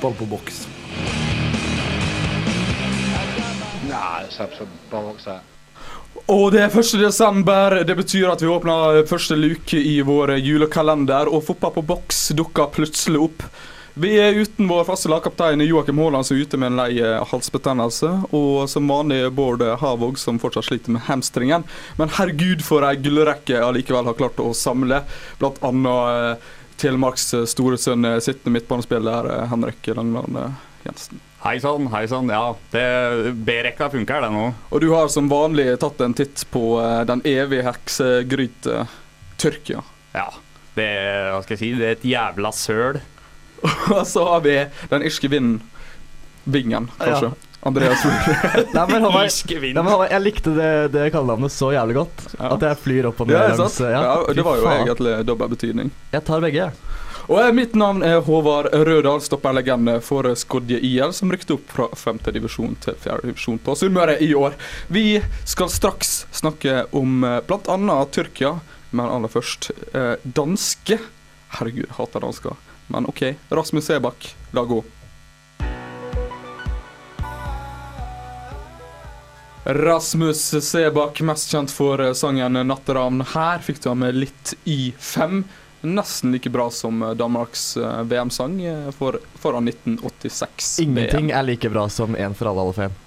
fotball på boks. Nei, that. Og det er 1. desember. Det betyr at vi åpner første luke i vår julekalender, og fotball på boks dukker plutselig opp. Vi er uten vår faste lagkaptein Joakim Haaland som er ute med en lei eh, halsbetennelse. Og som vanlig Bård Havåg som fortsatt sliter med hamstringen. Men herregud for ei gullrekke allikevel har klart å samle. Blant annet eh, Telemarks store sønn, eh, sittende midtbanespiller eh, Henrik Langland eh, Jensen. Hei sann, hei sann. Ja, det- B-rekka funker, det nå. Og du har som vanlig tatt en titt på eh, den evige heksegryte Tyrkia. Ja. Det, hva skal jeg si, det er et jævla søl. Og så har vi den irske vinden. Vingen, kanskje. Andreas Ruud. Nei, men Håvard, Irske vind. nei, men Håvard, jeg likte det, det kallenavnet så jævlig godt. Ja. At jeg flyr opp og ned Ja, det langs sant? Ja, fy det var jo faen. egentlig dobbel betydning. Jeg tar begge, jeg. Og eh, mitt navn er Håvard Rødahl, stopperlegende for Skodje IL, som rykte opp fra femte divisjon til fjerde divisjon på Sunnmøre i år. Vi skal straks snakke om eh, bl.a. Tyrkia, men aller først eh, danske. Herregud, jeg hater dansker. Men OK. Rasmus Sebakk, la gå. Rasmus Sebakk, mest kjent for eh, sangen 'Natteravn'. Her fikk du ham med litt i fem. Nesten like bra som eh, Danmarks eh, VM-sang for, foran 1986. Ingenting er like bra som En for alle, alle for.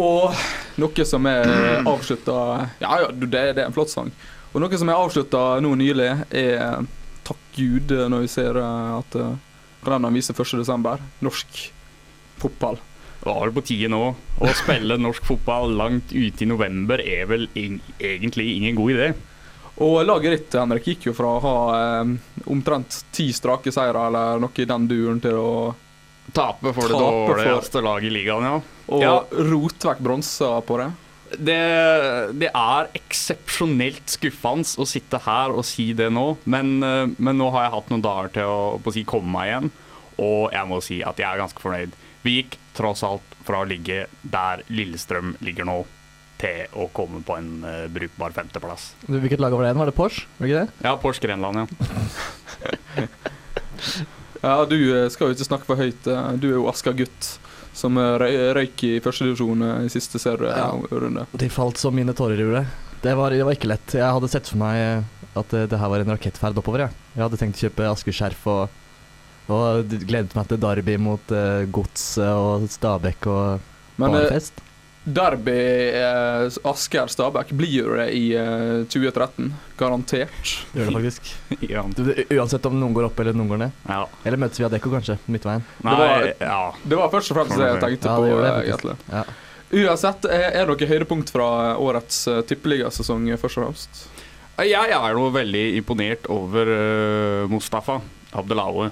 Og noe som er avslutta Ja, ja, det, det er en flott sang. Og noe som er avslutta nå nylig, er Takk Gud, når vi ser at Rennan viser 1.12. Norsk fotball. Var det på tide nå. Å spille norsk fotball langt ute i november er vel egentlig ingen god idé. Og laget ditt, Henrik, gikk jo fra å ha eh, omtrent ti strake seire eller noe i den duren til å Tape for det dårligste laget i ligaen, ja. og Ja. rote vekk bronsa på det. Det, det er eksepsjonelt skuffende å sitte her og si det nå, men, eh, men nå har jeg hatt noen dager til å, på å si, komme meg igjen, og jeg må si at jeg er ganske fornøyd. Vi gikk tross alt fra å ligge der Lillestrøm ligger nå, til å komme på en uh, brukbar femteplass. Du, Hvilket lag var det igjen? Var det Porsche? Var det ikke det? Ja, Porsche Grenland, ja. Ja, du eh, skal jo ikke snakke for høyt. eh, Du er jo Asker-gutt, som røy, røyk i førstedivisjon i siste serierunde. De falt som mine tårer gjorde. Det var, det var ikke lett. Jeg hadde sett for meg at det, det her var en rakettferd oppover. Jeg, jeg hadde tenkt å kjøpe Asker-skjerf og, og gledet meg til Derby mot uh, Godset og Stabæk og Men eh, barfest. Derby eh, Asker-Stabæk blir jo det i eh, 2013. Garantert. Det gjør det faktisk. ja. Du, uansett om noen går opp eller noen går ned. ja. Eller møtes vi av Dekko, kanskje, midtveien. Nei, var- ja. Det var først og fremst det jeg tenkte Ja, på. det det eh. Uansett, er er det noe høydepunkt fra årets uh, tippeligasesong først og fremst? Jeg er jo veldig imponert over uh, Mustafa Abdelaue,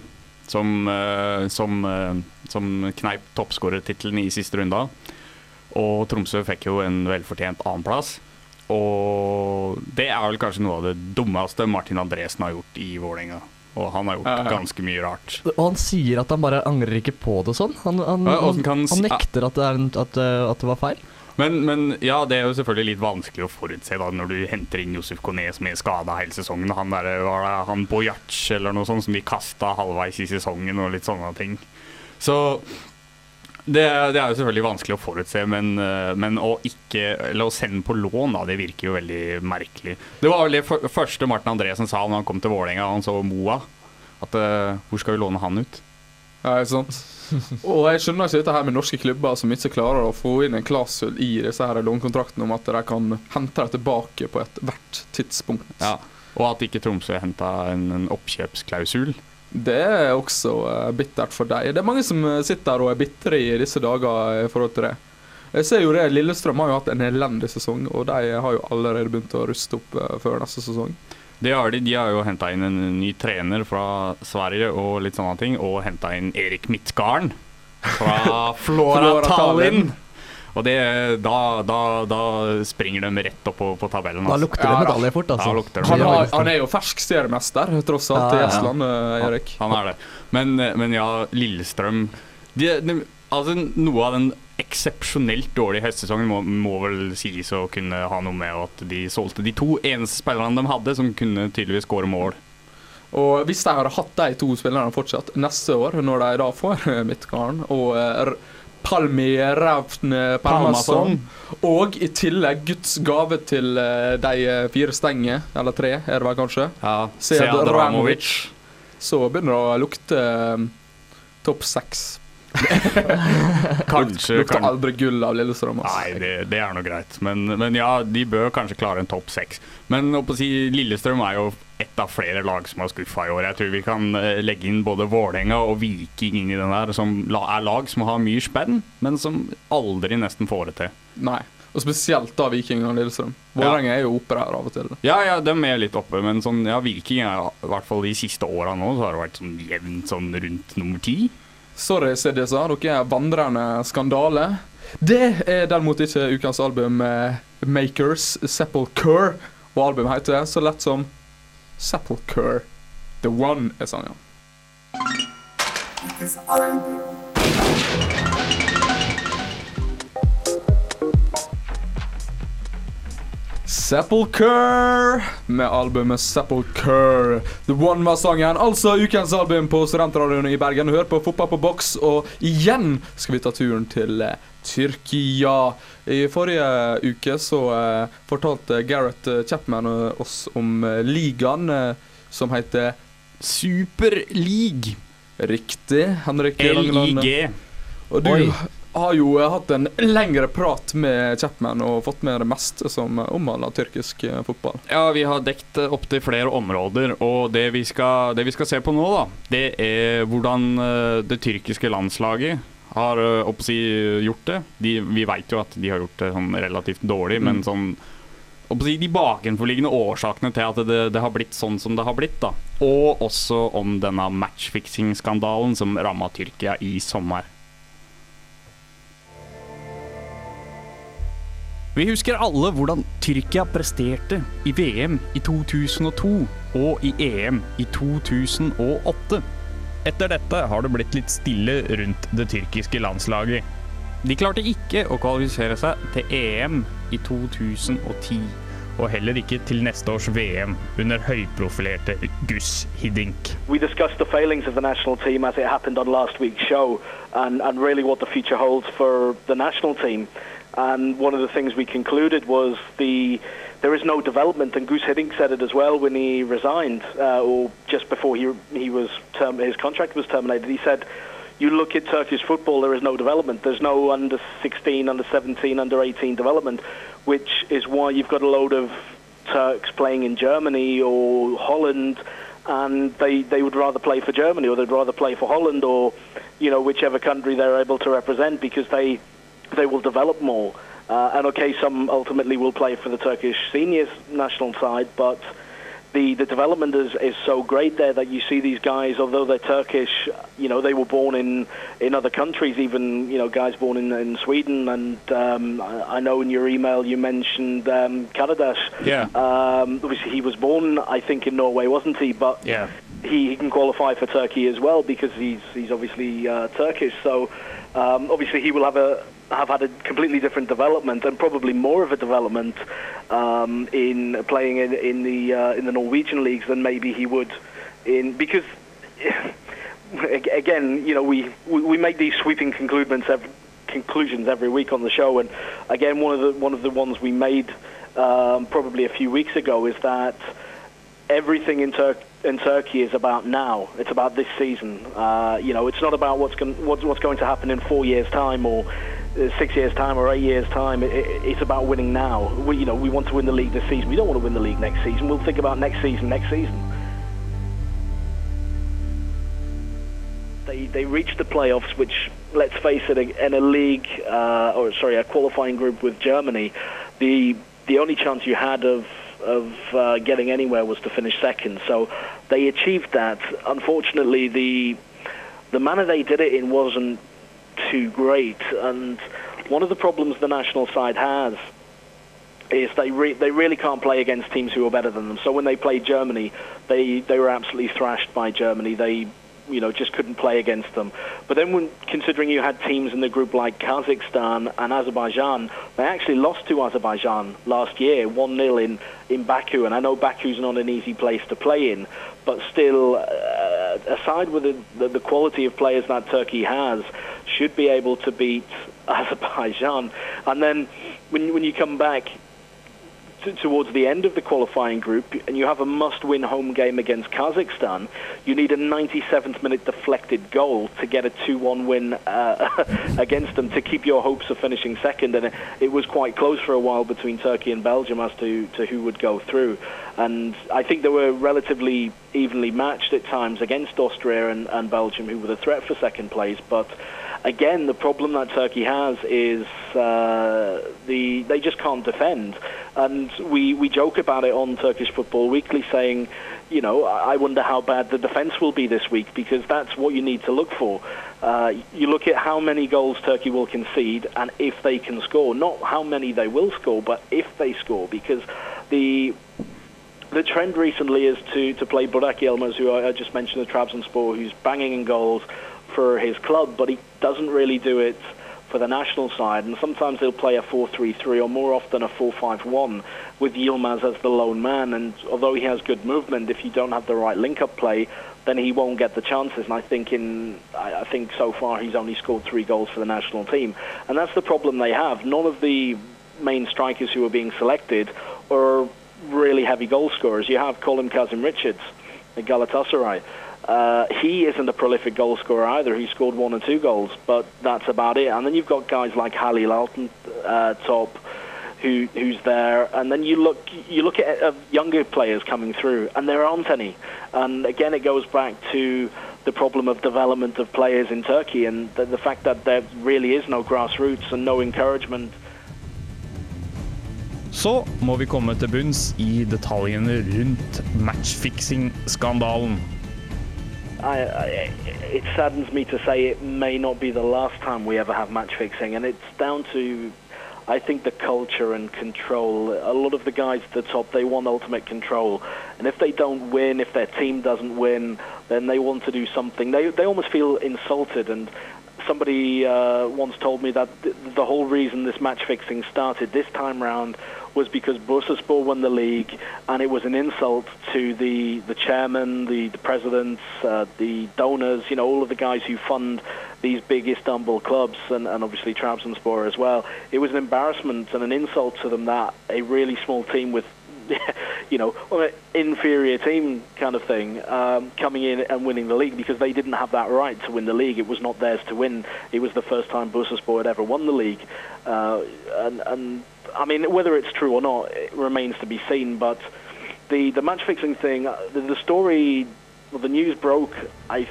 som, eh, som, eh, som kneip toppskårertittelen i siste runde. Og Tromsø fikk jo en velfortjent annenplass. Og det er vel kanskje noe av det dummeste Martin Andresen har gjort i Vålerenga. Og han har gjort Ja, ja. ganske mye rart. Og han sier at han bare angrer ikke på det og sånn. Han, han, Ja, han, han han nekter at det, er en, at, eh, at det var feil. Men, men ja, det er jo selvfølgelig litt vanskelig å forutse da når du henter inn Josef Kone som er skada hele sesongen. Han der, var det han Bojac eller noe sånt som de kasta halvveis i sesongen og litt sånne ting. Så det, det er jo selvfølgelig vanskelig å forutse, men, eh, men å ikke å sende på lån, da, det virker jo veldig merkelig. Det var vel det første Martin Andresen sa når han kom til Vålerenga han så Moa. At uh, hvor skal vi låne han ut? Ja, ikke sant? Og jeg skjønner ikke dette her med norske klubber som ikke klarer å få inn en klausul i disse her lånekontraktene om at de kan hente det tilbake på ethvert tidspunkt. Ja. Og at ikke Tromsø henta en, en oppkjøpsklausul. Det er også eh, bittert for deg. Det er mange som eh, sitter og er bitre i disse dager i forhold til det. Jeg ser jo det, Lillestrøm har jo hatt en elendig sesong, og de har jo allerede begynt å ruste opp eh, før neste sesong. Det har de. De har jo henta inn en ny trener fra Sverige og litt sånne ting. Og henta inn Erik Midtgarden fra Flora Flora Tallinn. Og det, da, da, da springer de rett opp på, på tabellen. Da altså. lukter Ja, det da. medalje fort, altså. Ja, lukter Han, har, han er jo fersk seriemester, tross alt, i. Estland, eh, Erik. Han er det. Men, men ja, Lillestrøm de, de, altså, Noe av den eksepsjonelt dårlig høstsesong må, må vel sies å kunne ha noe med at de solgte de to eneste spillerne de hadde som kunne tydeligvis skåre mål. Og hvis de hadde hatt de to spillerne fortsatt neste år, når de da får Midtgarden og eh, Palmi Palmeraune Palmason, og i tillegg Guds gave til eh, de eh, fire stenger, eller tre, er det vel kanskje, Ja, Sead Ramovic. Så begynner det å lukte eh, topp seks. Kanskje, Lukter kan... aldri gull av Lillestrøm. Nei, det, det er nå greit. Men, men ja, de bør kanskje klare en topp seks. Men si, Lillestrøm er jo ett av flere lag som har skuffa i år. Jeg tror vi kan eh, legge inn både Vålerenga og Viking inn i den der, som er lag som har mye spenn, men som aldri nesten får det til. Nei. Og spesielt da Viking og Lillestrøm. Vålerenga er jo oppe der av og til. Ja, ja, de er litt oppe, men sånn, ja, Viking er i hvert fall de siste åra nå, så har det vært sånn jevnt sånn rundt nummer ti. Sorry, CDSA, dere er vandrende skandale. Det er derimot ikke ukens album eh, Makers Sepulchre. Og albumet heter så lett som Sepulchre. The One er sangen. Sepulchre med albumet Sepulcher. The One var sangen. Altså ukens album på Studentradioen i Bergen. Hør på Fotball på boks, og igjen skal vi ta turen til eh, Tyrkia. I forrige uke så uh, fortalte Gareth eh, Chapman oss om ligaen uh, som heter Super League. Riktig. Henrik Langeland. LIG. Og du Oi. Har jo eh, hatt en lengre prat med Chapman og fått med det meste som eh, omhandler tyrkisk eh, fotball. Ja, vi har dekt opptil flere områder, og det vi, skal, det vi skal se på nå, da, det er hvordan det tyrkiske landslaget har si, gjort det. De, vi veit jo at de har gjort det sånn relativt dårlig, Mm. men sånn si, De bakenforliggende årsakene til at det, det har blitt sånn som det har blitt, da. Og også om denne matchfixing-skandalen som ramma Tyrkia i sommer. Vi husker alle hvordan Tyrkia presterte i VM i 2002 og i EM i 2008. Etter dette har det blitt litt stille rundt det tyrkiske landslaget. De klarte ikke å kvalifisere seg til EM i 2010, og heller ikke til neste års VM under høyprofilerte Gus Hiddink. we discussed the failings of the national team as it happened on last show and, and really what for the national team. And one of the things we concluded was the there is no development, and Goose Hiddink said it as well when he resigned, uh, or just before he he was term, his contract was terminated. He said, "You look at Turkish football, there is no development. There's no under 16, under 17, under 18 development, which is why you've got a load of Turks playing in Germany or Holland." and they, they would rather play for Germany or they'd rather play for Holland or you know whichever country they're able to represent because they they will develop more. Uh, and okay, some ultimately will play for the Turkish seniors national side, but the, the development is, is so great there that you see these guys, although they're Turkish, you know, they were born in, in other countries, even, you know, guys born in, in Sweden. And um, I, I know in your email you mentioned um, Karadas. Yeah. Um, obviously, he was born, I think, in Norway, wasn't he? But Yeah. he, he can qualify for Turkey as well because he's he's obviously uh, Turkish. So um, obviously he will have a have had a completely different development and probably more of a development um, in playing in, in the uh, in the Norwegian leagues than maybe he would in because. Again, you know, we, we, make these sweeping conclusions every, conclusions every week on the show, and again, one of the one of the ones we made um, probably a few weeks ago is that everything in, Tur- in Turkey is about now. It's about this season. Uh, you know, it's not about what's, what's, what's going to happen in four years' time or six years' time or eight years' time. It, it, it's about winning now. We, you know, we want to win the league this season. We don't want to win the league next season. We'll think about next season, next season. They, they reached the playoffs, which, let's face it, in a league, uh, or sorry, a qualifying group with Germany, the the only chance you had of of uh, getting anywhere was to finish second. So they achieved that. Unfortunately, the the manner they did it in wasn't too great, and one of the problems the national side has is they re- they really can't play against teams who are better than them. So when they played Germany, they they were absolutely thrashed by Germany. They you know just couldn't play against them. But then when considering you had teams in the group like Kazakhstan and Azerbaijan, they actually lost to Azerbaijan last year, 1-0 in in Baku, and I know Baku's not an easy place to play in, but still, uh, aside with the, the, the quality of players that Turkey has, should be able to beat Azerbaijan. And then when when you come back t- towards the end of the qualifying group and you have a must-win home game against Kazakhstan, you need a 97th minute deflected goal to get a 2-1 win uh, against them to keep your hopes of finishing second. And it, it was quite close for a while between Turkey and Belgium as to, to who would go through. And I think they were relatively evenly matched at times against Austria and, and Belgium, who were the threat for second place. But again, the problem that Turkey has is uh, the they just can't defend, and we we joke about it on Turkish Football Weekly, saying, you know, I wonder how bad the defence will be this week because that's what you need to look for. Uh, you look at how many goals Turkey will concede and if they can score, not how many they will score, but if they score, because the the trend recently is to, to play Burak Yilmaz, who I, I just mentioned, the Trabzonspor, who's banging in goals for his club, but he doesn't really do it for the national side. And sometimes they'll play a 4-3-3 or more often a 4-5-1 with Yilmaz as the lone man. And although he has good movement, if you don't have the right link-up play, then he won't get the chances. And I think in I, I think so far he's only scored three goals for the national team, and that's the problem they have. None of the main strikers who are being selected are really heavy goal scorers. You have Colin Kazim Richards at Galatasaray. Uh, he isn't a prolific goal scorer either. He scored one or two goals, but that's about it. And then you've got guys like Halil Alton uh, top, who who's there. And then you look you look at uh, younger players coming through, and there aren't any. And again, it goes back to the problem of development of players in Turkey and the, the fact that there really is no grassroots and no encouragement Så må vi komme til bunns i detaljene rundt matchfixing-skandalen. I, I, it saddens me to say it may not be the last time we ever have match fixing, and it's down to, I think, the culture and control. A lot of the guys at the top, they want ultimate control, and if they don't win, if their team doesn't win, then they want to do something. They they almost feel insulted, and somebody uh, once told me that th- the whole reason this match fixing started this time round was because Bursaspor won the league, and it was an insult to the, the chairman, the, the presidents, uh, the donors, you know, all of the guys who fund these big Istanbul clubs, and, and obviously Trabzonspor as well. It was an embarrassment and an insult to them that a really small team with you know, an inferior team kind of thing, um, coming in and winning the league because they didn't have that right to win the league. It was not theirs to win. It was the first time Bursaspor had ever won the league, uh, and, and I mean, whether it's true or not, it remains to be seen. But the the match fixing thing, uh, the, the story, well, the news broke. I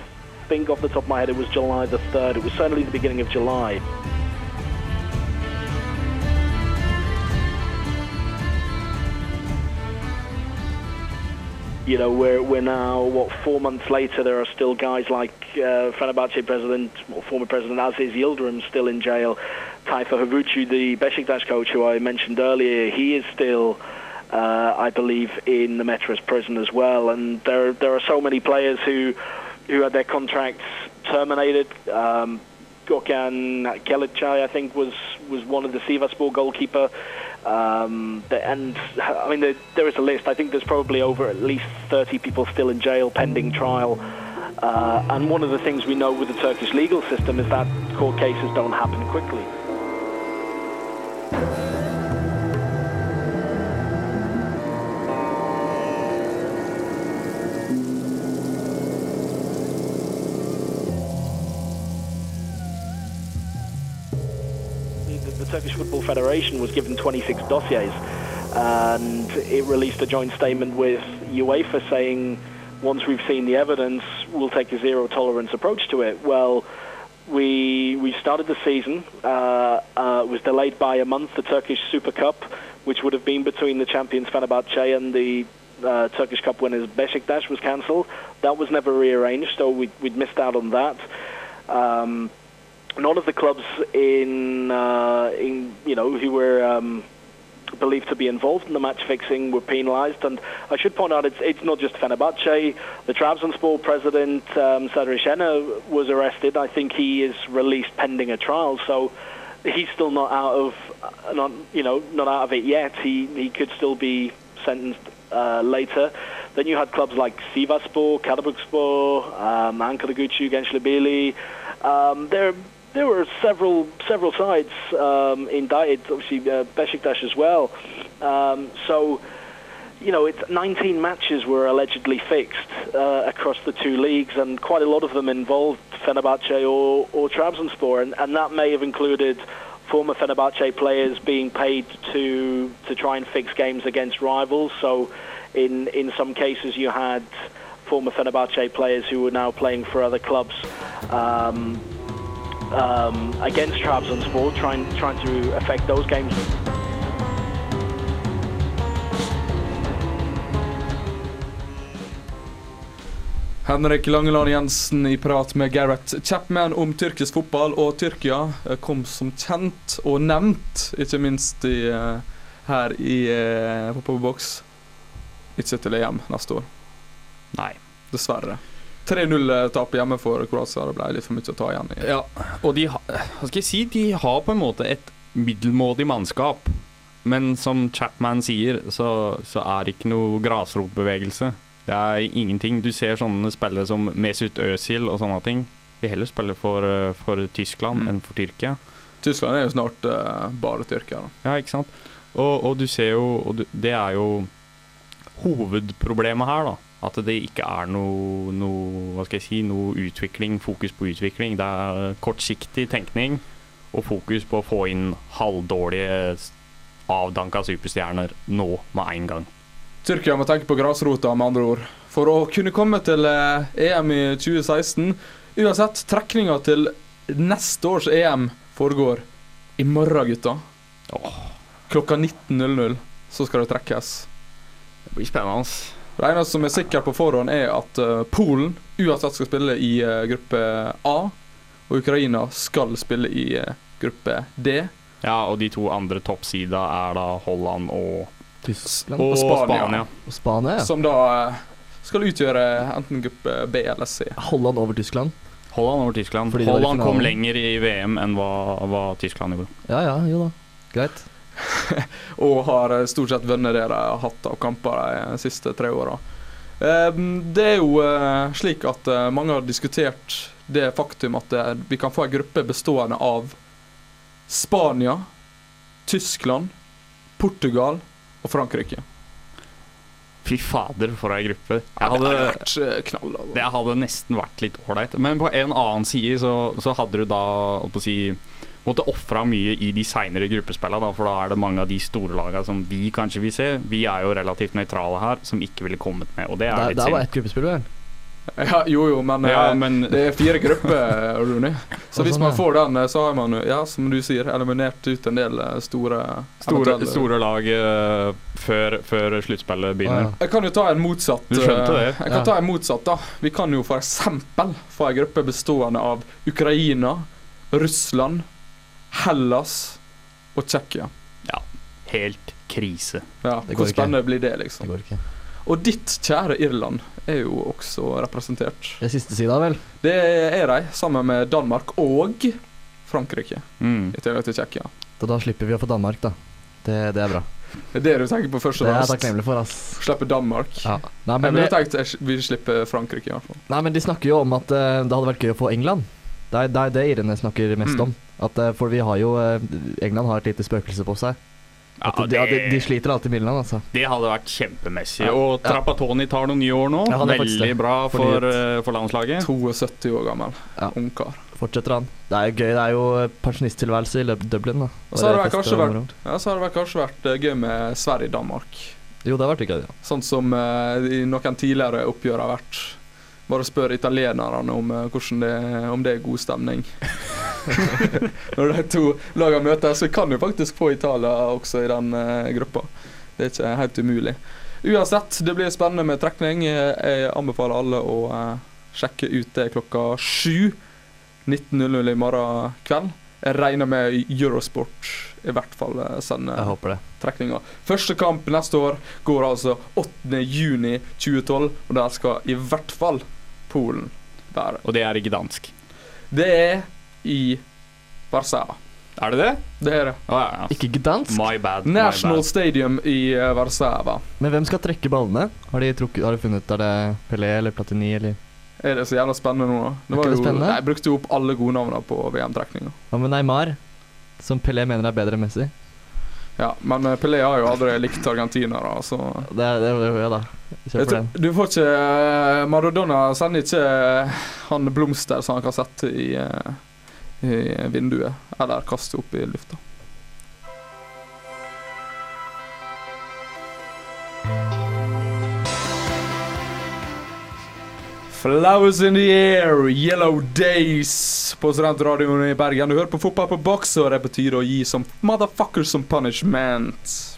think off the top of my head, it was July the third. It was certainly the beginning of July. You know, we're, we're now, what, four months later, there are still guys like uh, Fenerbahce president, or former president Aziz Yildirim still in jail. Taifa Havucu, the Besiktas coach who I mentioned earlier, he is still, uh, I believe, in the Metros prison as well. And there, there are so many players who, who had their contracts terminated. Um, Gökhan Kelicay, I think, was, was one of the Sivasspor goalkeeper. Um, and I mean, there, there is a list. I think there's probably over at least 30 people still in jail pending trial. Uh, and one of the things we know with the Turkish legal system is that court cases don't happen quickly. Federation was given 26 dossiers, and it released a joint statement with UEFA saying, once we've seen the evidence, we'll take a zero tolerance approach to it. Well, we we started the season. Uh, uh, was delayed by a month. The Turkish Super Cup, which would have been between the champions Fenerbahce and the uh, Turkish Cup winners Besiktas, was cancelled. That was never rearranged, so we, we'd missed out on that. Um, none of the clubs in, uh, in you know, who were um, believed to be involved in the match fixing were penalised. And I should point out, it's, it's not just Fenerbahce. The Trabzonspor president, um, Sadri was arrested. I think he is released pending a trial. So he's still not out of, uh, not you know, not out of it yet. He he could still be sentenced uh, later. Then you had clubs like Sivasspor, Karabukspor, um, Ankaragucu, Gençlerbirliği. Um, there, there were several several sides um, indicted. Obviously, uh, Besiktas as well. Um, so you know, it's 19 matches were allegedly fixed uh, across the two leagues, and quite a lot of them involved Fenerbahce or, or Trabzonspor, and, and that may have included former Fenerbahce players being paid to to try and fix games against rivals. So, in in some cases, you had former Fenerbahce players who were now playing for other clubs. Um, um, against Trabzonspor, trying trying to affect those games. Henrik Langeland Jensen i prat med Gareth Chapman om tyrkisk fotball, og Tyrkia eh, kom som kjent og nevnt, ikke minst i, eh, her i eh, Fotballboks, ikke til EM neste år. Nei. Dessverre. 3-0-tap hjemme for Kroatia. Det ble litt for mye å ta igjen. Ja, og de, skal jeg si, de har på en måte et middelmådig mannskap. Men som Chapman sier, så, så er det ikke noe grasrotbevegelse. Det er ingenting. Du ser sånne spillere som Mesut Özil og sånne ting. De heller spiller for, eh, for Tyskland Mm. enn for Tyrkia. Tyskland er jo snart uh, bare Tyrkia. da. Ja, ikke sant? Og, og du ser jo og du, Det er jo hovedproblemet her, da. At det ikke er noe, noe Hva skal jeg si Noe utvikling, fokus på utvikling. Det er kortsiktig tenkning og fokus på å få inn halvdårlige, avdanka superstjerner nå med en gang. Tyrkia må tenke på grasrota, med andre ord. For å kunne komme til eh, EM i 2016 Uansett, trekninga til neste års EM foregår i morgen, gutta. Klokka 19.00 så skal det trekkes. Det blir spennende. Det eneste som er sikkert på forhånd, er at eh, Polen uansett skal spille i eh, gruppe A, og Ukraina skal spille i eh, gruppe D. Ja, og de to andre toppsida er da Holland og, Tyskland og Og Spania. Spania. og Spania. Ja. Som da skal utgjøre enten gruppe B eller C. Holland over Tyskland. Holland over Tyskland. Fordi Holland kom lenger i VM enn hva, hva Tyskland gjorde. Ja ja, jo da. Greit. Og har eh, stort sett vunnet det de har hatt av kamper de siste tre åra. Eh, Det er jo eh, slik at mange har diskutert det faktum at vi kan få en gruppe bestående av Spania, Tyskland, Portugal og Frankrike. Fy fader, for ei gruppe. Jeg det hadde, hadde eh, knall. Altså. det hadde nesten vært litt ålreit. Men på en annen side så, så hadde du da å si måtte ofra mye i de seinere gruppespillene, for da er det mange av de store lagene som vi kanskje vil se. Vi er jo relativt nøytrale her, som ikke ville kommet med, og det er Det, litt det Der var ett gruppespill, vel? Ja, jo, jo, men, Ja, eh, men det er fire grupper, Rune. Så hvis sånn, man får den, eh, så har man, ja, som du sier, eliminert ut en del eh, store store, store lag eh, før, før sluttspillet begynner. Jeg kan jo ta en motsatt. Du skjønte eh, det? Jeg kan ta en motsatt, da. Vi kan jo eksempel få en gruppe bestående av Ukraina, Russland, Hellas og Tsjekkia. Helt krise. Ja, Det hvor ikke. spennende blir det, Det liksom? går ikke. Og ditt kjære Irland er jo også representert. Det er siste sida, vel? Det er de, sammen med Danmark og Frankrike, Mm. i tillegg til Tsjekkia. Så da slipper vi å få Danmark, da. Det, det er bra. Det er det du tenker på først Det og er jeg fremst. takknemlig for, ass. Slippe Danmark. Ja. Nei, Jeg men, ville det, tenkt vi slipper Frankrike, i hvert fall. nei, men de snakker jo om at uh, det hadde vært gøy å få England. Det er det, er det irene snakker mest Mm. om. At, eh, for vi har jo eh, England har et lite spøkelse på seg. Ja, At de, de, de sliter alltid med England, altså. Det hadde vært kjempemessig. Ja. Og Trappatoni tar noen nye år nå. Ja, Veldig bra for, eh, for landslaget. 72 år gammel Ja. ungkar. Fortsetter han. Det er jo gøy. Det er jo pensjonisttilværelse i Dublin, da. Og så har det kanskje vært- Ja, så har det kanskje vært gøy med Sverige-Danmark. Jo, det har vært gøy, ja. Sånn som uh, i noen tidligere oppgjør har vært. Bare spør italienerne om uh, det, om det er god stemning. Når de to lagene møtes. Så vi kan jo faktisk få Italia også i den eh, gruppa. Det er ikke helt umulig. Uansett, det blir spennende med trekning. Eh, Jeg anbefaler alle å eh, sjekke ut det klokka sju. 19.00 i morgen kveld. Jeg regner med Eurosport i hvert fall sender trekninga. Første kamp neste år går altså 8. juni 2012, og der skal i hvert fall Polen være. Og det er ikke dansk. Det er i Warszawa. Er det det? Det er det. Oh, ja. Ikke Gdansk. My bad. my National bad. Stadium i uh, Warszawa. Men hvem skal trekke ballene? Har de, trukket, har de funnet Er det Pelé eller Platini eller Er det så jævla spennende nå, da? Det var det jo, spennende? nei, jeg brukte jo opp alle gode navnene på VM-trekninga. Hva med Neymar? Som Pelé mener er bedre enn Messi? Ja, men eh, Pelé har jo aldri likt argentinere, så Det er, det er ja da. Kjør for du, den. du får ikke eh, Maradona sender ikke eh, han blomster som han kan sette i, eh, i vinduet, eller kaste opp i lufta. Flowers in the air, yellow days på studentradioen i Bergen. Du hører på Fotball på boks, og det betyr å gi som motherfuckers som punishment.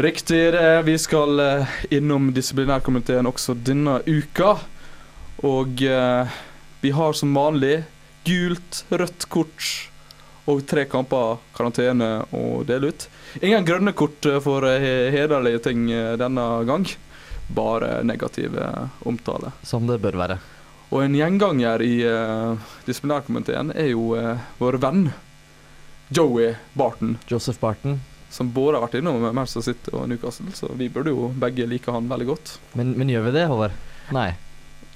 Riktig det. Vi skal eh, innom disiplinærkomiteen også denne uka. Og eh, vi har som vanlig gult, rødt kort og tre kamper karantene å dele ut. Ingen grønne kort eh, for hederlige ting denne gang. Bare negative omtale. Som det bør være. Og en gjenganger i disiplinærkomiteen er jo vår venn Joey Barton Joseph Barton. Som både har vært innom Manchester City og Newcastle, så vi burde jo begge like han veldig godt. Men, men gjør vi det, Håvard? Nei.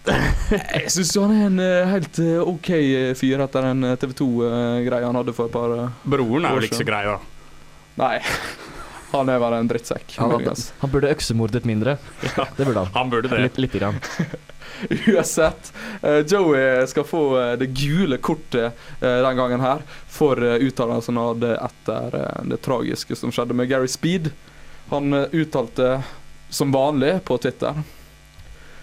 Jeg syns han er en eh, helt eh, OK eh, fyr etter den TV 2-greia han hadde for et par Broren er År vel ikke så grei, da. Nei. Han er bare en drittsekk. Han, han burde øksemordet mindre. Det burde han. Han burde det. Litt, litt grann. Uansett, eh, Joey skal få eh, det gule kortet eh, den gangen her for uttalelsen han hadde etter det tragiske som skjedde med Gary Speed. Han uttalte som vanlig på Twitter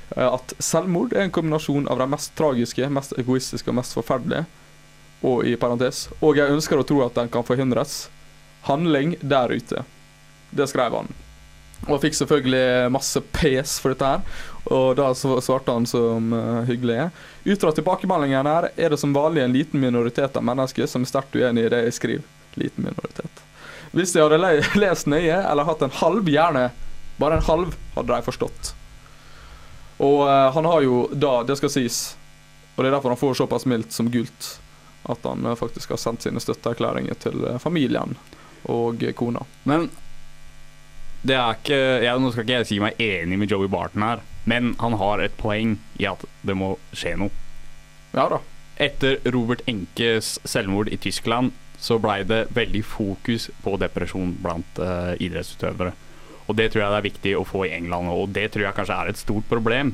at selvmord er en kombinasjon av de mest tragiske, mest egoistiske og mest forferdelige. Og i parentes Og jeg ønsker å tro at den kan forhindres. Handling der ute. Det skrev han. Og fikk selvfølgelig masse pes for dette her. Og da svarte han som uh, hyggelig er. Ut fra tilbakemeldingen her er det som vanlig en liten minoritet av mennesker som er sterkt uenig i det jeg skriver. Liten minoritet. Hvis de hadde le lest nøye, eller hatt en halv, gjerne bare en halv, hadde de forstått. Og uh, han har jo da, det skal sies, og det er derfor han får såpass mildt som gult, at han uh, faktisk har sendt sine støtteerklæringer til familien og kona. Men det er ikke jeg, Nå skal ikke jeg si meg enig med Joey Barton her, men han har et poeng i at det må skje noe. Ja da. Etter Robert Enkes selvmord i Tyskland så blei det veldig fokus på depresjon blant uh, idrettsutøvere. Og det tror jeg det er viktig å få i England, og det tror jeg kanskje er et stort problem.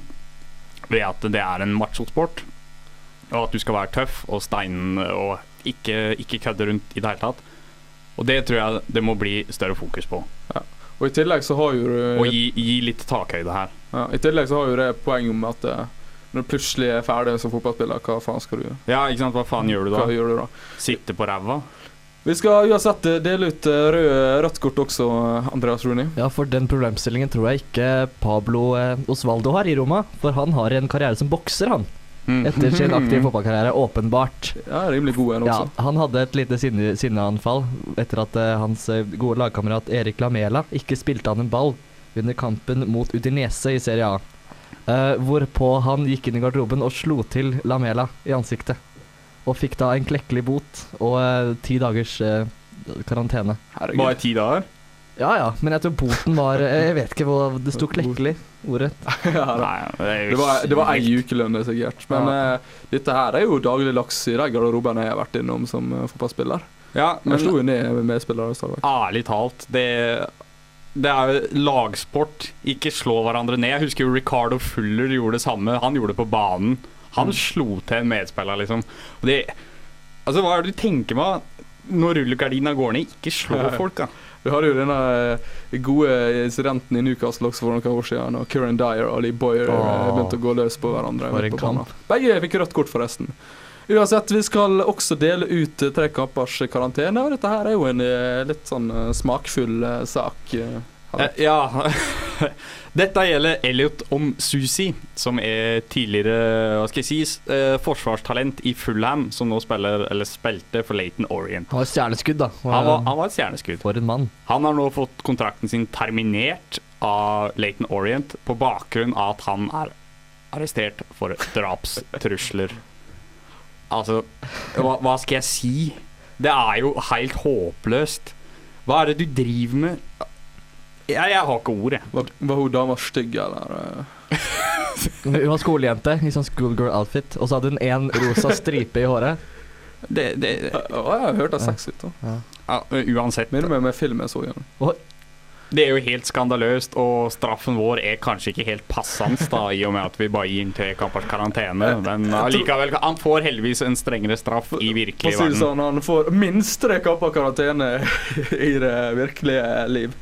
Ved at det er en machosport, og at du skal være tøff og stein og ikke, ikke kødde rundt i det hele tatt. Og det tror jeg det må bli større fokus på. Og i tillegg så har jo du Og gi, gi litt takhøyde her. Ja, I tillegg så har jo det poeng om at eh, når du plutselig er ferdig som fotballspiller, hva faen skal du gjøre? Ja, ikke sant. Hva faen gjør du Hva da? gjør du da? Sitte på ræva? Vi skal uansett eh, dele ut eh, rød, rødt kort også, Andreas Rooney. Ja, for den problemstillingen tror jeg ikke Pablo Osvaldo har i Roma. For han har en karriere som bokser, han. Mm. Etter sin aktive fotballkarriere, åpenbart. Ja, rimelig god en Ja, også. han hadde et lite sinne, sinneanfall etter at uh, hans eh, gode lagkamerat Erik Lamela ikke spilte han en ball under kampen mot Udinese i Serie A. Uh, hvorpå han gikk inn i garderoben og slo til Lamela i ansiktet. Og fikk da en klekkelig bot og uh, ti dagers karantene. Herregud. Bare ti dager? Ja ja, men jeg tror boten var eh, Jeg vet ikke hva det sto klekkelig. ordrett. ja. Nei, det var, det var ei ukelønn, sikkert. Men Ja. uh, dette her er jo dagligdags i de garderobene jeg har vært innom som uh, fotballspiller. Ja, Men jeg slo jo ned med medspillere. ærlig talt, det det er jo lagsport. Ikke slå hverandre ned. Jeg husker jo Ricardo Fuller gjorde det samme. Han gjorde det på banen. Han slo til en medspiller, liksom. Og det Altså, hva er det du tenker med når rullegardina går ned? Ikke slå folk, da. Vi hadde jo denne eh, gode incidenten i Newcastle også for noen år siden, og Kieran Dyer og Lee Boyer eh, Åh. begynte å gå løs på hverandre. På banen. Begge fikk rødt kort, forresten. Uansett, vi skal også dele ut eh, tre kampers karantene, og dette her er jo en eh, litt sånn eh, smakfull eh, sak. Eh. Ja. Dette gjelder Elliot Om-Susi, som er tidligere hva skal jeg si, eh, forsvarstalent i Fullham, som nå spiller, eller spilte for Leighton Orient. Han var et stjerneskudd, da. Han var, han var et stjerneskudd. For en mann. Han har nå fått kontrakten sin terminert av Laton Orient på bakgrunn av at han er arrestert for drapstrusler. Altså, hva, hva skal jeg si? Det er jo helt håpløst. Hva er det du driver med? Jeg, jeg har ikke ord, jeg. Var, var hun dama stygg, eller? Hun var skolejente i sånn schoolgirl-outfit, og så hadde hun én rosa stripe i håret. Det, det, det. jeg har hørt det sexy ut. da. ja, uansett. Minner meg med filmen jeg så igjen. Det er jo helt skandaløst, og straffen vår er kanskje ikke helt passende, da, i og med at vi bare gir tre kampers karantene. Men allikevel, han får heldigvis en strengere straff i virkelig verden. sånn, Han får minst tre kamper karantene i det virkelige liv.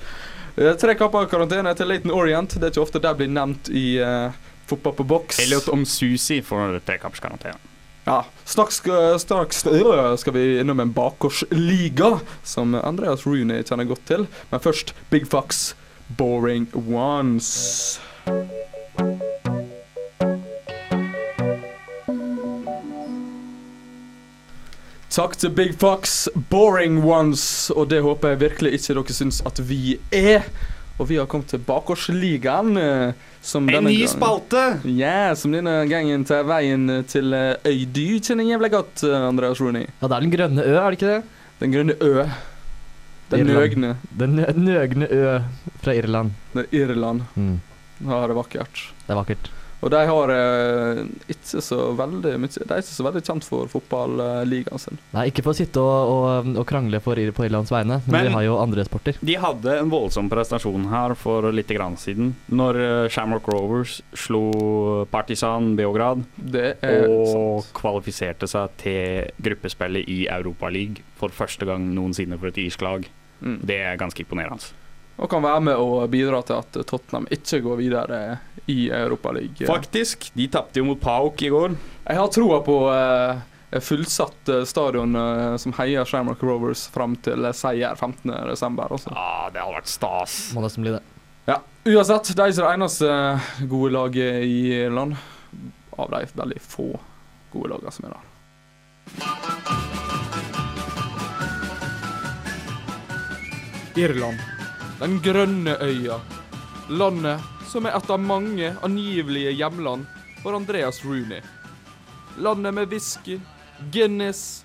Eh, Tre-kapper-karantene til Laton Orient. Det er ikke ofte det blir nevnt i uh, fotball på boks. Elliot om Susi får tre kampers karantene. Ja, Straks straks skal vi innom en bakgårdsliga, som Andreas Rooney kjenner godt til. Men først Big Fox, Boring Ones. Takk til Big Fox, Boring Ones, og det håper jeg virkelig ikke dere syns at vi er. Og vi har kommet til Bakgårdsligaen. eh, Som En ny spalte! ja, som denne gangen tar veien til eh, øy du kjenner jævlig godt, eh, Andreas Rooney. Ja, det er den grønne ø, er det ikke det? Den grønne ø. Den Irland. nøgne. Den nøgne ø fra Irland. Det er Irland. Mm. Ja, det er vakkert. Det er vakkert. Og de har eh, ikke så veldig mye De er ikke så veldig kjent for fotballigaen sin. Nei, ikke for å sitte og, og, og krangle for, Ir- på Irlands vegne, men, Men- de har jo andre sporter. De hadde en voldsom prestasjon her for litt grann siden, når eh, Shamrock Rovers slo Partisan Beograd Det er og sant. kvalifiserte seg til gruppespillet i Europaligaen for første gang noensinne for et irsk lag. Mm. Det er ganske imponerende. Og kan være med å bidra til at Tottenham ikke går videre i Europaligaen. Faktisk, de tapte jo mot Pauk i går. Jeg har troa på uh, fullsatt eh, stadion uh, som heier Shamrock Rovers fram til seier 15.12. altså. Ja, det hadde vært stas. Må nesten bli det. Ja, uansett, de er det eneste gode laget i Irland. Av de veldig få gode lagene som er der. Irland. Den grønne øya. Landet som er et av mange angivelige hjemland for Andreas Rooney. Landet med whisky, Guinness,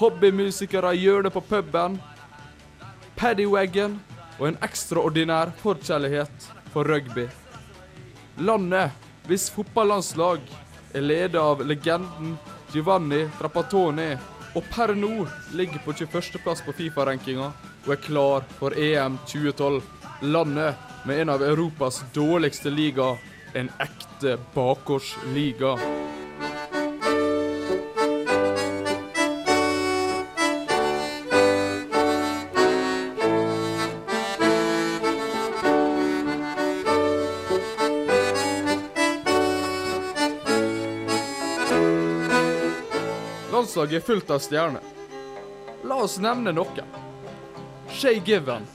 hobbymusikere i hjørnet på puben, paddywagon og en ekstraordinær forkjærlighet for rugby. Landet hvis fotballandslag er ledet av legenden Giovanni Trapattoni og per nå ligger på 21.-plass på Fifa-rankinga og er klar for EM 2012. Landet med en av Europas dårligste liga, en ekte bakgårdsliga. Landslaget er fullt av stjerner. La oss nevne noen. Shay Given,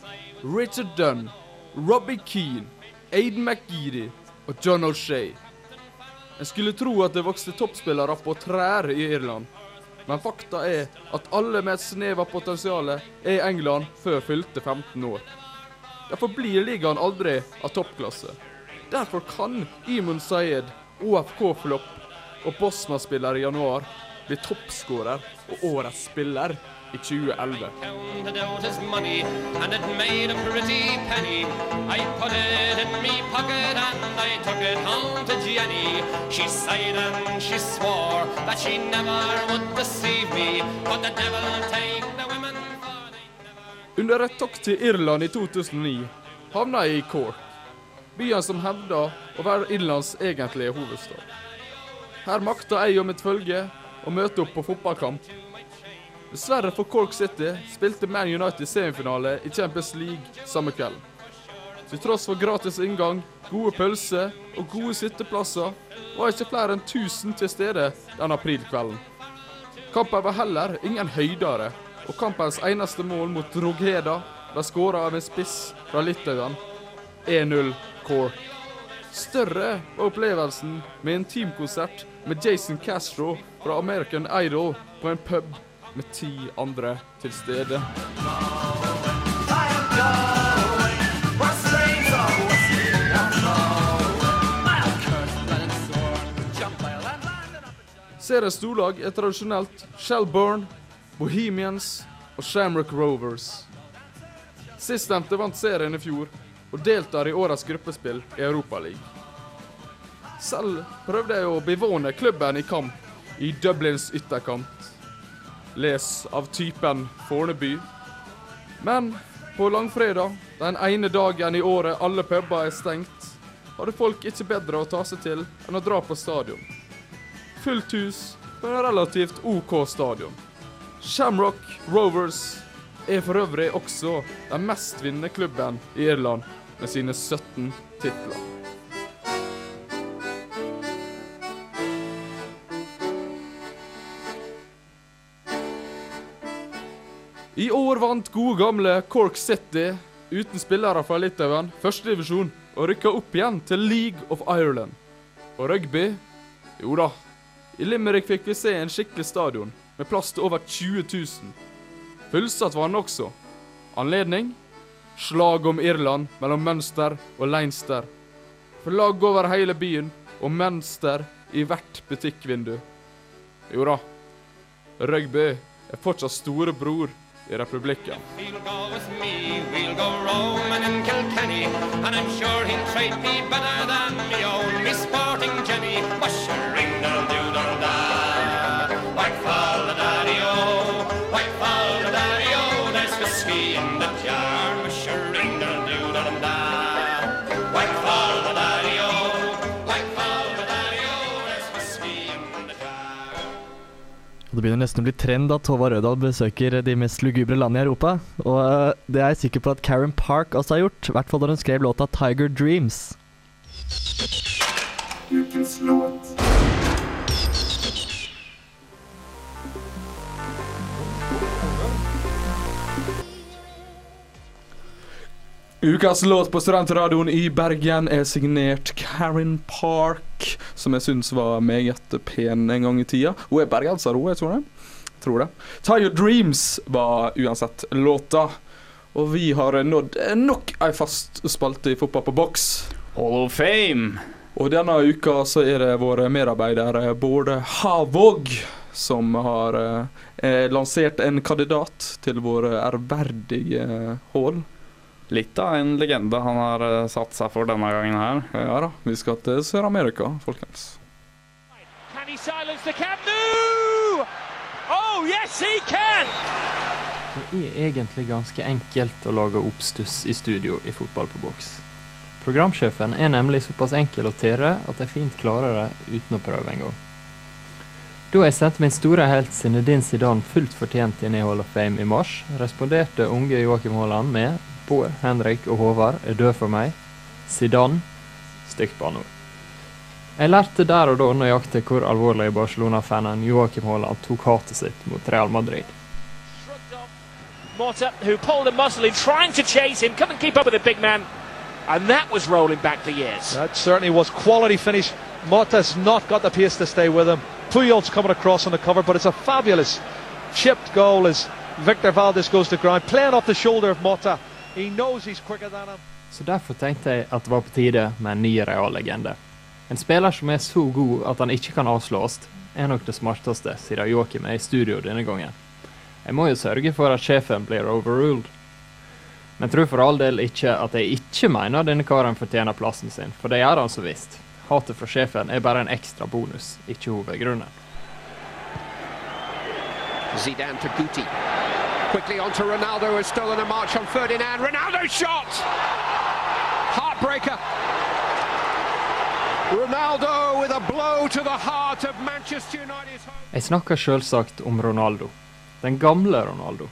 Richard Dunn, Robbie Keane, Aiden McGeady og John O'Shay. En skulle tro at det vokste toppspillere på trær i Irland, men fakta er at alle med et snev av potensial er i England før fylte 15 år. Derfor blir ligaen aldri av toppklasse. Derfor kan Imun Sayed, OFK-flopp og Bosma-spiller i januar bli toppskårer og årets spiller i 2011. counted out his money and it made a pretty penny. I put it in me pocket and I took it home to Jenny. She sighed and she swore that she never would deceive me. But the devil take the women for they never Under et tokt til Irland i 2009 havna jeg i Cork, byen som hevda å være Irlands egentlige hovedstad. Her makta jeg og mitt følge å møte opp på fotballkamp. Dessverre for Cork City spilte Man United semifinale i Champions League samme kveld. Til tross for gratis inngang, gode pølser og gode sitteplasser, var ikke flere enn 1000 til stede den aprilkvelden. Kampen var heller ingen høydere, og kampens eneste mål mot Drogheda ble skåra av en spiss fra Litauen. 1-0 Cork. Større var opplevelsen med en teamkonsert med Jason Castro fra American Idol på en pub med ti andre til stede. Seriens storlag er tradisjonelt Shellburn, Bohemians og Shamrock Rovers. Sistnevnte vant serien i fjor og deltar i årets gruppespill i Europaligaen. Selv prøvde jeg å bevåne klubben i kamp i Dublins ytterkant. Les av typen Forneby. Men på langfredag, den ene dagen i året alle puber er stengt, hadde folk ikke bedre å ta seg til enn å dra på stadion. Fullt hus på en relativt OK stadion. Shamrock Rovers er for øvrig også den mest vinnende klubben i Irland med sine 17 titler. I år vant gode gamle Cork City, uten spillere fra Litauen, førstedivisjon og rykka opp igjen til League of Ireland. Og rugby? Jo da. I Limerick fikk vi se en skikkelig stadion med plass til over 20 000. Fullsatt var den også. Anledning? Slag om Irland mellom Mønster og Leinster. Flagg over hele byen og Mønster i hvert butikkvindu. Jo da. Rugby er fortsatt storebror i republikken. We'll begynner nesten å bli trend at Håvard Rødahl besøker de mest lugubre landene i Europa. Og eh, det er jeg sikker på at Karen Park også har gjort, i hvert fall da hun skrev låta 'Tiger Dreams'. Ukas låt på Studentradioen i Bergen er signert Karen Park, som jeg syns var meget pen en gang i tida. Hun er bergenser, hun, jeg tror det. Tror det. Tiger Dreams var uansett låta. Og vi har nådd nok ei fast spalte i Fotball på boks. Hall of Fame. Og denne uka så er det vår medarbeider Bård Havåg som har eh, lansert en kandidat til vår ærverdige eh, Hall. Litt av en legende han har eh, satt seg for denne gangen her. Ja da, vi skal til Sør-Amerika, folkens. Can he silence the Camp Nou? Oh, yes, he can! Det er egentlig ganske enkelt å lage oppstuss i studio i Fotball på boks. Programsjefen er nemlig såpass enkel å tere at jeg fint klarer det uten å prøve en gang. Da jeg sendte min store helt Zinedine Zidane fullt fortjent inn i Hall of Fame i mars, responderte unge Joakim Haaland med Bård, Henrik og Håvard er død for meg. Zidane stygt banneord. Jeg lærte der og da nøyaktig hvor alvorlig Barcelona-fanen Joakim Haaland tok hatet sitt mot Real Madrid. Shrugged Morta, who pulled a muscle in trying to chase him, couldn't keep up with the big man. And that was rolling back the years. That certainly was quality finish. Motta's not got the pace to stay with him. Puyol's coming across on the cover, but it's a fabulous chipped goal as Victor Valdez goes to ground, playing off the shoulder of Motta. He knows he's quicker than him. Så derfor tenkte jeg at det var på tide med en ny reallegende. En spiller som er så god at han ikke kan avslås, er nok det smarteste, siden Joakim er i studio denne gangen. Jeg må jo sørge for at sjefen blir overruled. Men tror for all del ikke at jeg ikke mener denne karen fortjener plassen sin, for det gjør han så visst. Hatet fra sjefen er bare en ekstra bonus, ikke hovedgrunnen. Zidane to Guti. Quickly onto Ronaldo, has stolen a march on Ferdinand. Ronaldo shot! Heartbreaker. Ronaldo with a blow to the heart of Manchester United's. Jeg snakker selvsagt om Ronaldo. Den gamle Ronaldo.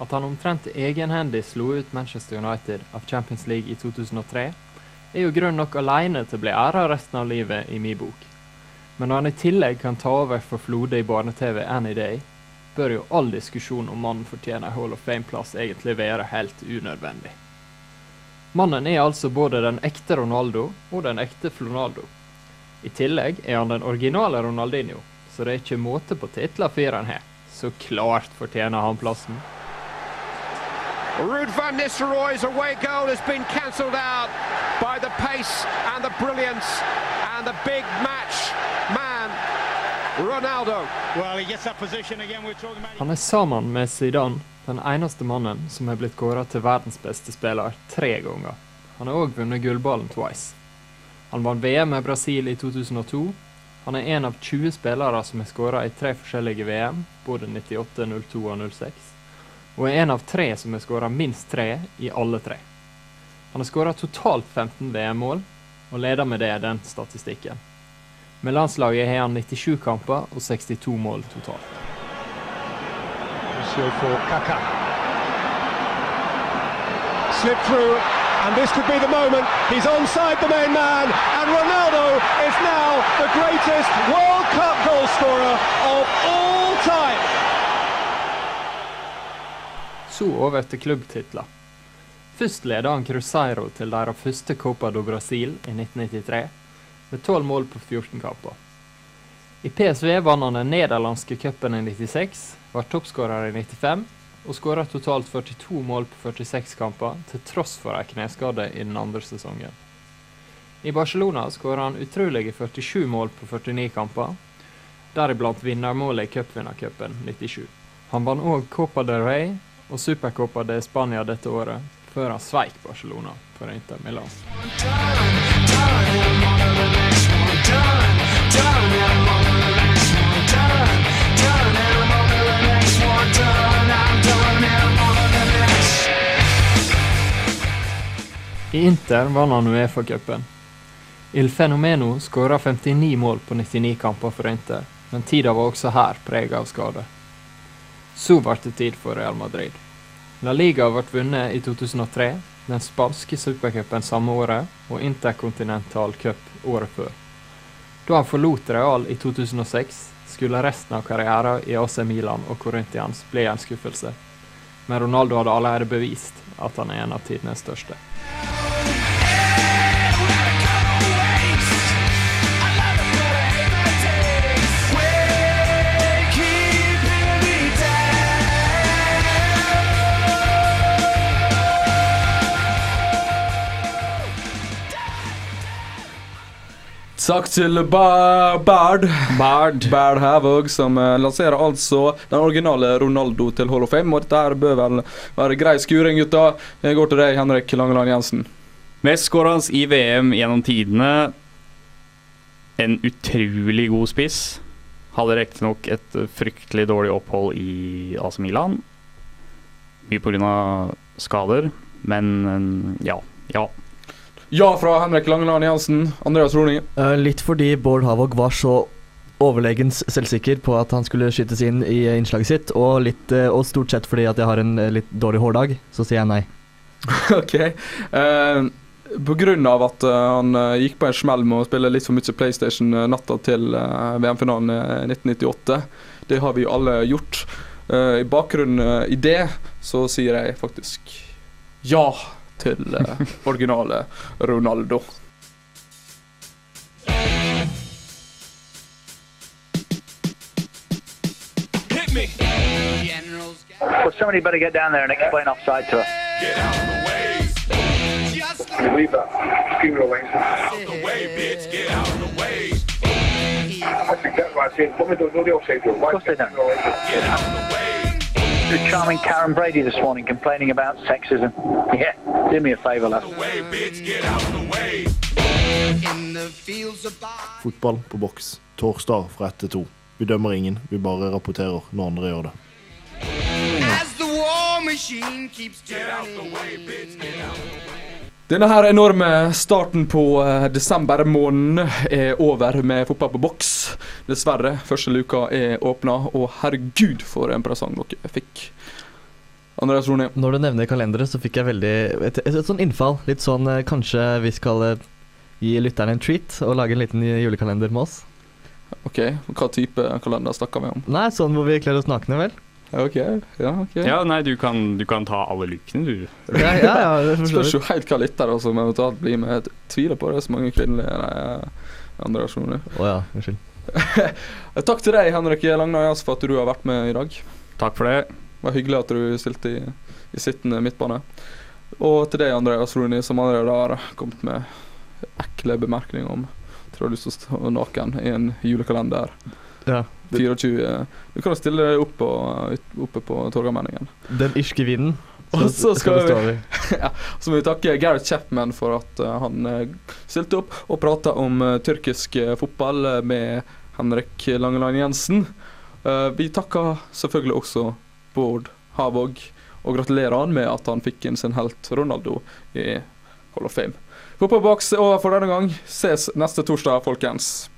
At han omtrent egenhendig slo ut Manchester United av Champions League i 2003, er jo grunn nok alene til å bli æra resten av livet i min bok. Men når han i tillegg kan ta over for Flode i barne-TV any day, bør jo all diskusjon om mannen fortjener Hall of Fame-plass egentlig være helt unødvendig. Mannen er altså både den ekte Ronaldo og den ekte Flonaldo. I tillegg er han den originale Ronaldinho, så det er ikke måte på titler fyren har. Så klart fortjener han plassen. Ruud van Nistelrooy's away goal has been cancelled out by the pace and the brilliance and the big match man Ronaldo. Well, he gets that position again. We're talking about. Han er sammen med Zidane den eneste mannen som er blitt kåret til verdens beste spiller tre ganger. Han har òg vunnet gullballen twice. Han vant VM med Brasil i 2002. Han er en av 20 spillere som har skåra i tre forskjellige VM, både 98, 02 og 06. Og er en av tre som har skåra minst tre i alle tre. Han har skåra totalt 15 VM-mål, og leder med det den statistikken. Med landslaget har han 97 kamper og 62 mål totalt. Slip through, and this could be the moment. He's onside the main man, and Ronaldo is now the greatest World Cup goal scorer of all time. Så over til klubbtitler. Først leda han Cruzeiro til deres første Copa do Brasil i 1993, med 12 mål på 14 kamper. I PSV vant han den nederlandske cupen i 96, var toppskårer i 95 og skåra totalt 42 mål på 46 kamper, til tross for ei kneskade i den andre sesongen. I Barcelona skåra han utrolige 47 mål på 49 kamper, deriblant vinnermålet i cupvinnercupen 97. Han vant òg Copa del Rey og Supercopa de Spania dette året, før han sveik Barcelona for Inter Milan. I Inter vant han Uefa-cupen. Il Fenomeno skåra 59 mål på 99 kamper for Inter, men tida var også her prega av skade. Så ble det tid for Real Madrid. La Liga ble vunnet i 2003, den spanske supercupen samme året og Intercontinental Cup året før. Da han forlot Real i 2006, skulle resten av karrieren i AC Milan og Corinthians bli en skuffelse. Men Ronaldo hadde allerede bevist at han er en av tidenes største. Takk til Baird. Bard. Bard. Bard Havog, som eh, lanserer altså den originale Ronaldo til Hall of Fame. Og dette her bør vel være grei skuring, gutta. Jeg går til deg, Henrik Langeland Jensen. Mestskårende i VM gjennom tidene. En utrolig god spiss. Hadde riktignok et fryktelig dårlig opphold i AC Milan. Mye pga. skader, men eh, ja. Ja. Ja fra Henrik Langeland Jensen. Andreas Roning. Eh, litt fordi Bård Havåg var så overlegens selvsikker på at han skulle skytes inn i innslaget sitt, og, litt, eh, og stort sett fordi at jeg har en eh, litt dårlig hårdag, så sier jeg nei. OK. Eh, på grunn av at han gikk på en smell med å spille litt for mye PlayStation natta til VM-finalen 1998. Det har vi jo alle gjort. I bakgrunnen i det så sier jeg faktisk ja til eh, originale Ronaldo. Well, somebody better get down there and explain offside to her. You leave that. Keep it away. Get out of the way, bitch. Get out the way. That's exactly what I said. Women don't know the offside rule. Why Of course they don't. Get out the way. The charming Karen Brady this morning complaining about sexism. Yeah, do me a favour, lad. Fotball på boks. Torsdag fra 1 til 2. Vi dømmer ingen, vi bare rapporterer når andre gjør det. Denne her enorme starten på desember måned er over med fotball på boks. Dessverre. Første luka er åpna, og herregud for en presang dere fikk. Andreas Roni. Når du nevner kalenderet, så fikk jeg veldig et, et, et sånn innfall. Litt sånn eh, kanskje vi skal eh, gi lytterne en treat og lage en liten julekalender med oss. OK, hva type kalender snakker vi om? Nei, sånn hvor vi kler oss nakne, vel? OK, ja, ok. ja, nei, du kan, du kan ta alle lykkene du. Ja, ja, ja, spørs jo helt hva lyttere som eventuelt blir med. Jeg tviler på det er så mange kvinnelige nei, andre versjoner. Å ja, unnskyld. Takk til deg, Henrik Langnøyas, for at du har vært med i dag. Takk for det. Det var hyggelig at du stilte i, i sittende midtbane. Og til deg, Andreas Rooney, som allerede har kommet med ekle bemerkninger om at du har lyst til å stå naken i en julekalender. Ja. 24. Du kan jo stille deg opp på, oppe på Torgallmenningen. Den irske vinden. Og så skal vi, ja, så må vi takke Gareth Chapman for at eh, han eh, stilte opp og prata om tyrkisk fotball med Henrik Langeland Jensen. Vi takker selvfølgelig også Bård Havåg, og gratulerer han med at han fikk inn sin helt Ronaldo i Hall of Fame. Fotballboks er over for denne gang. Ses neste torsdag, folkens.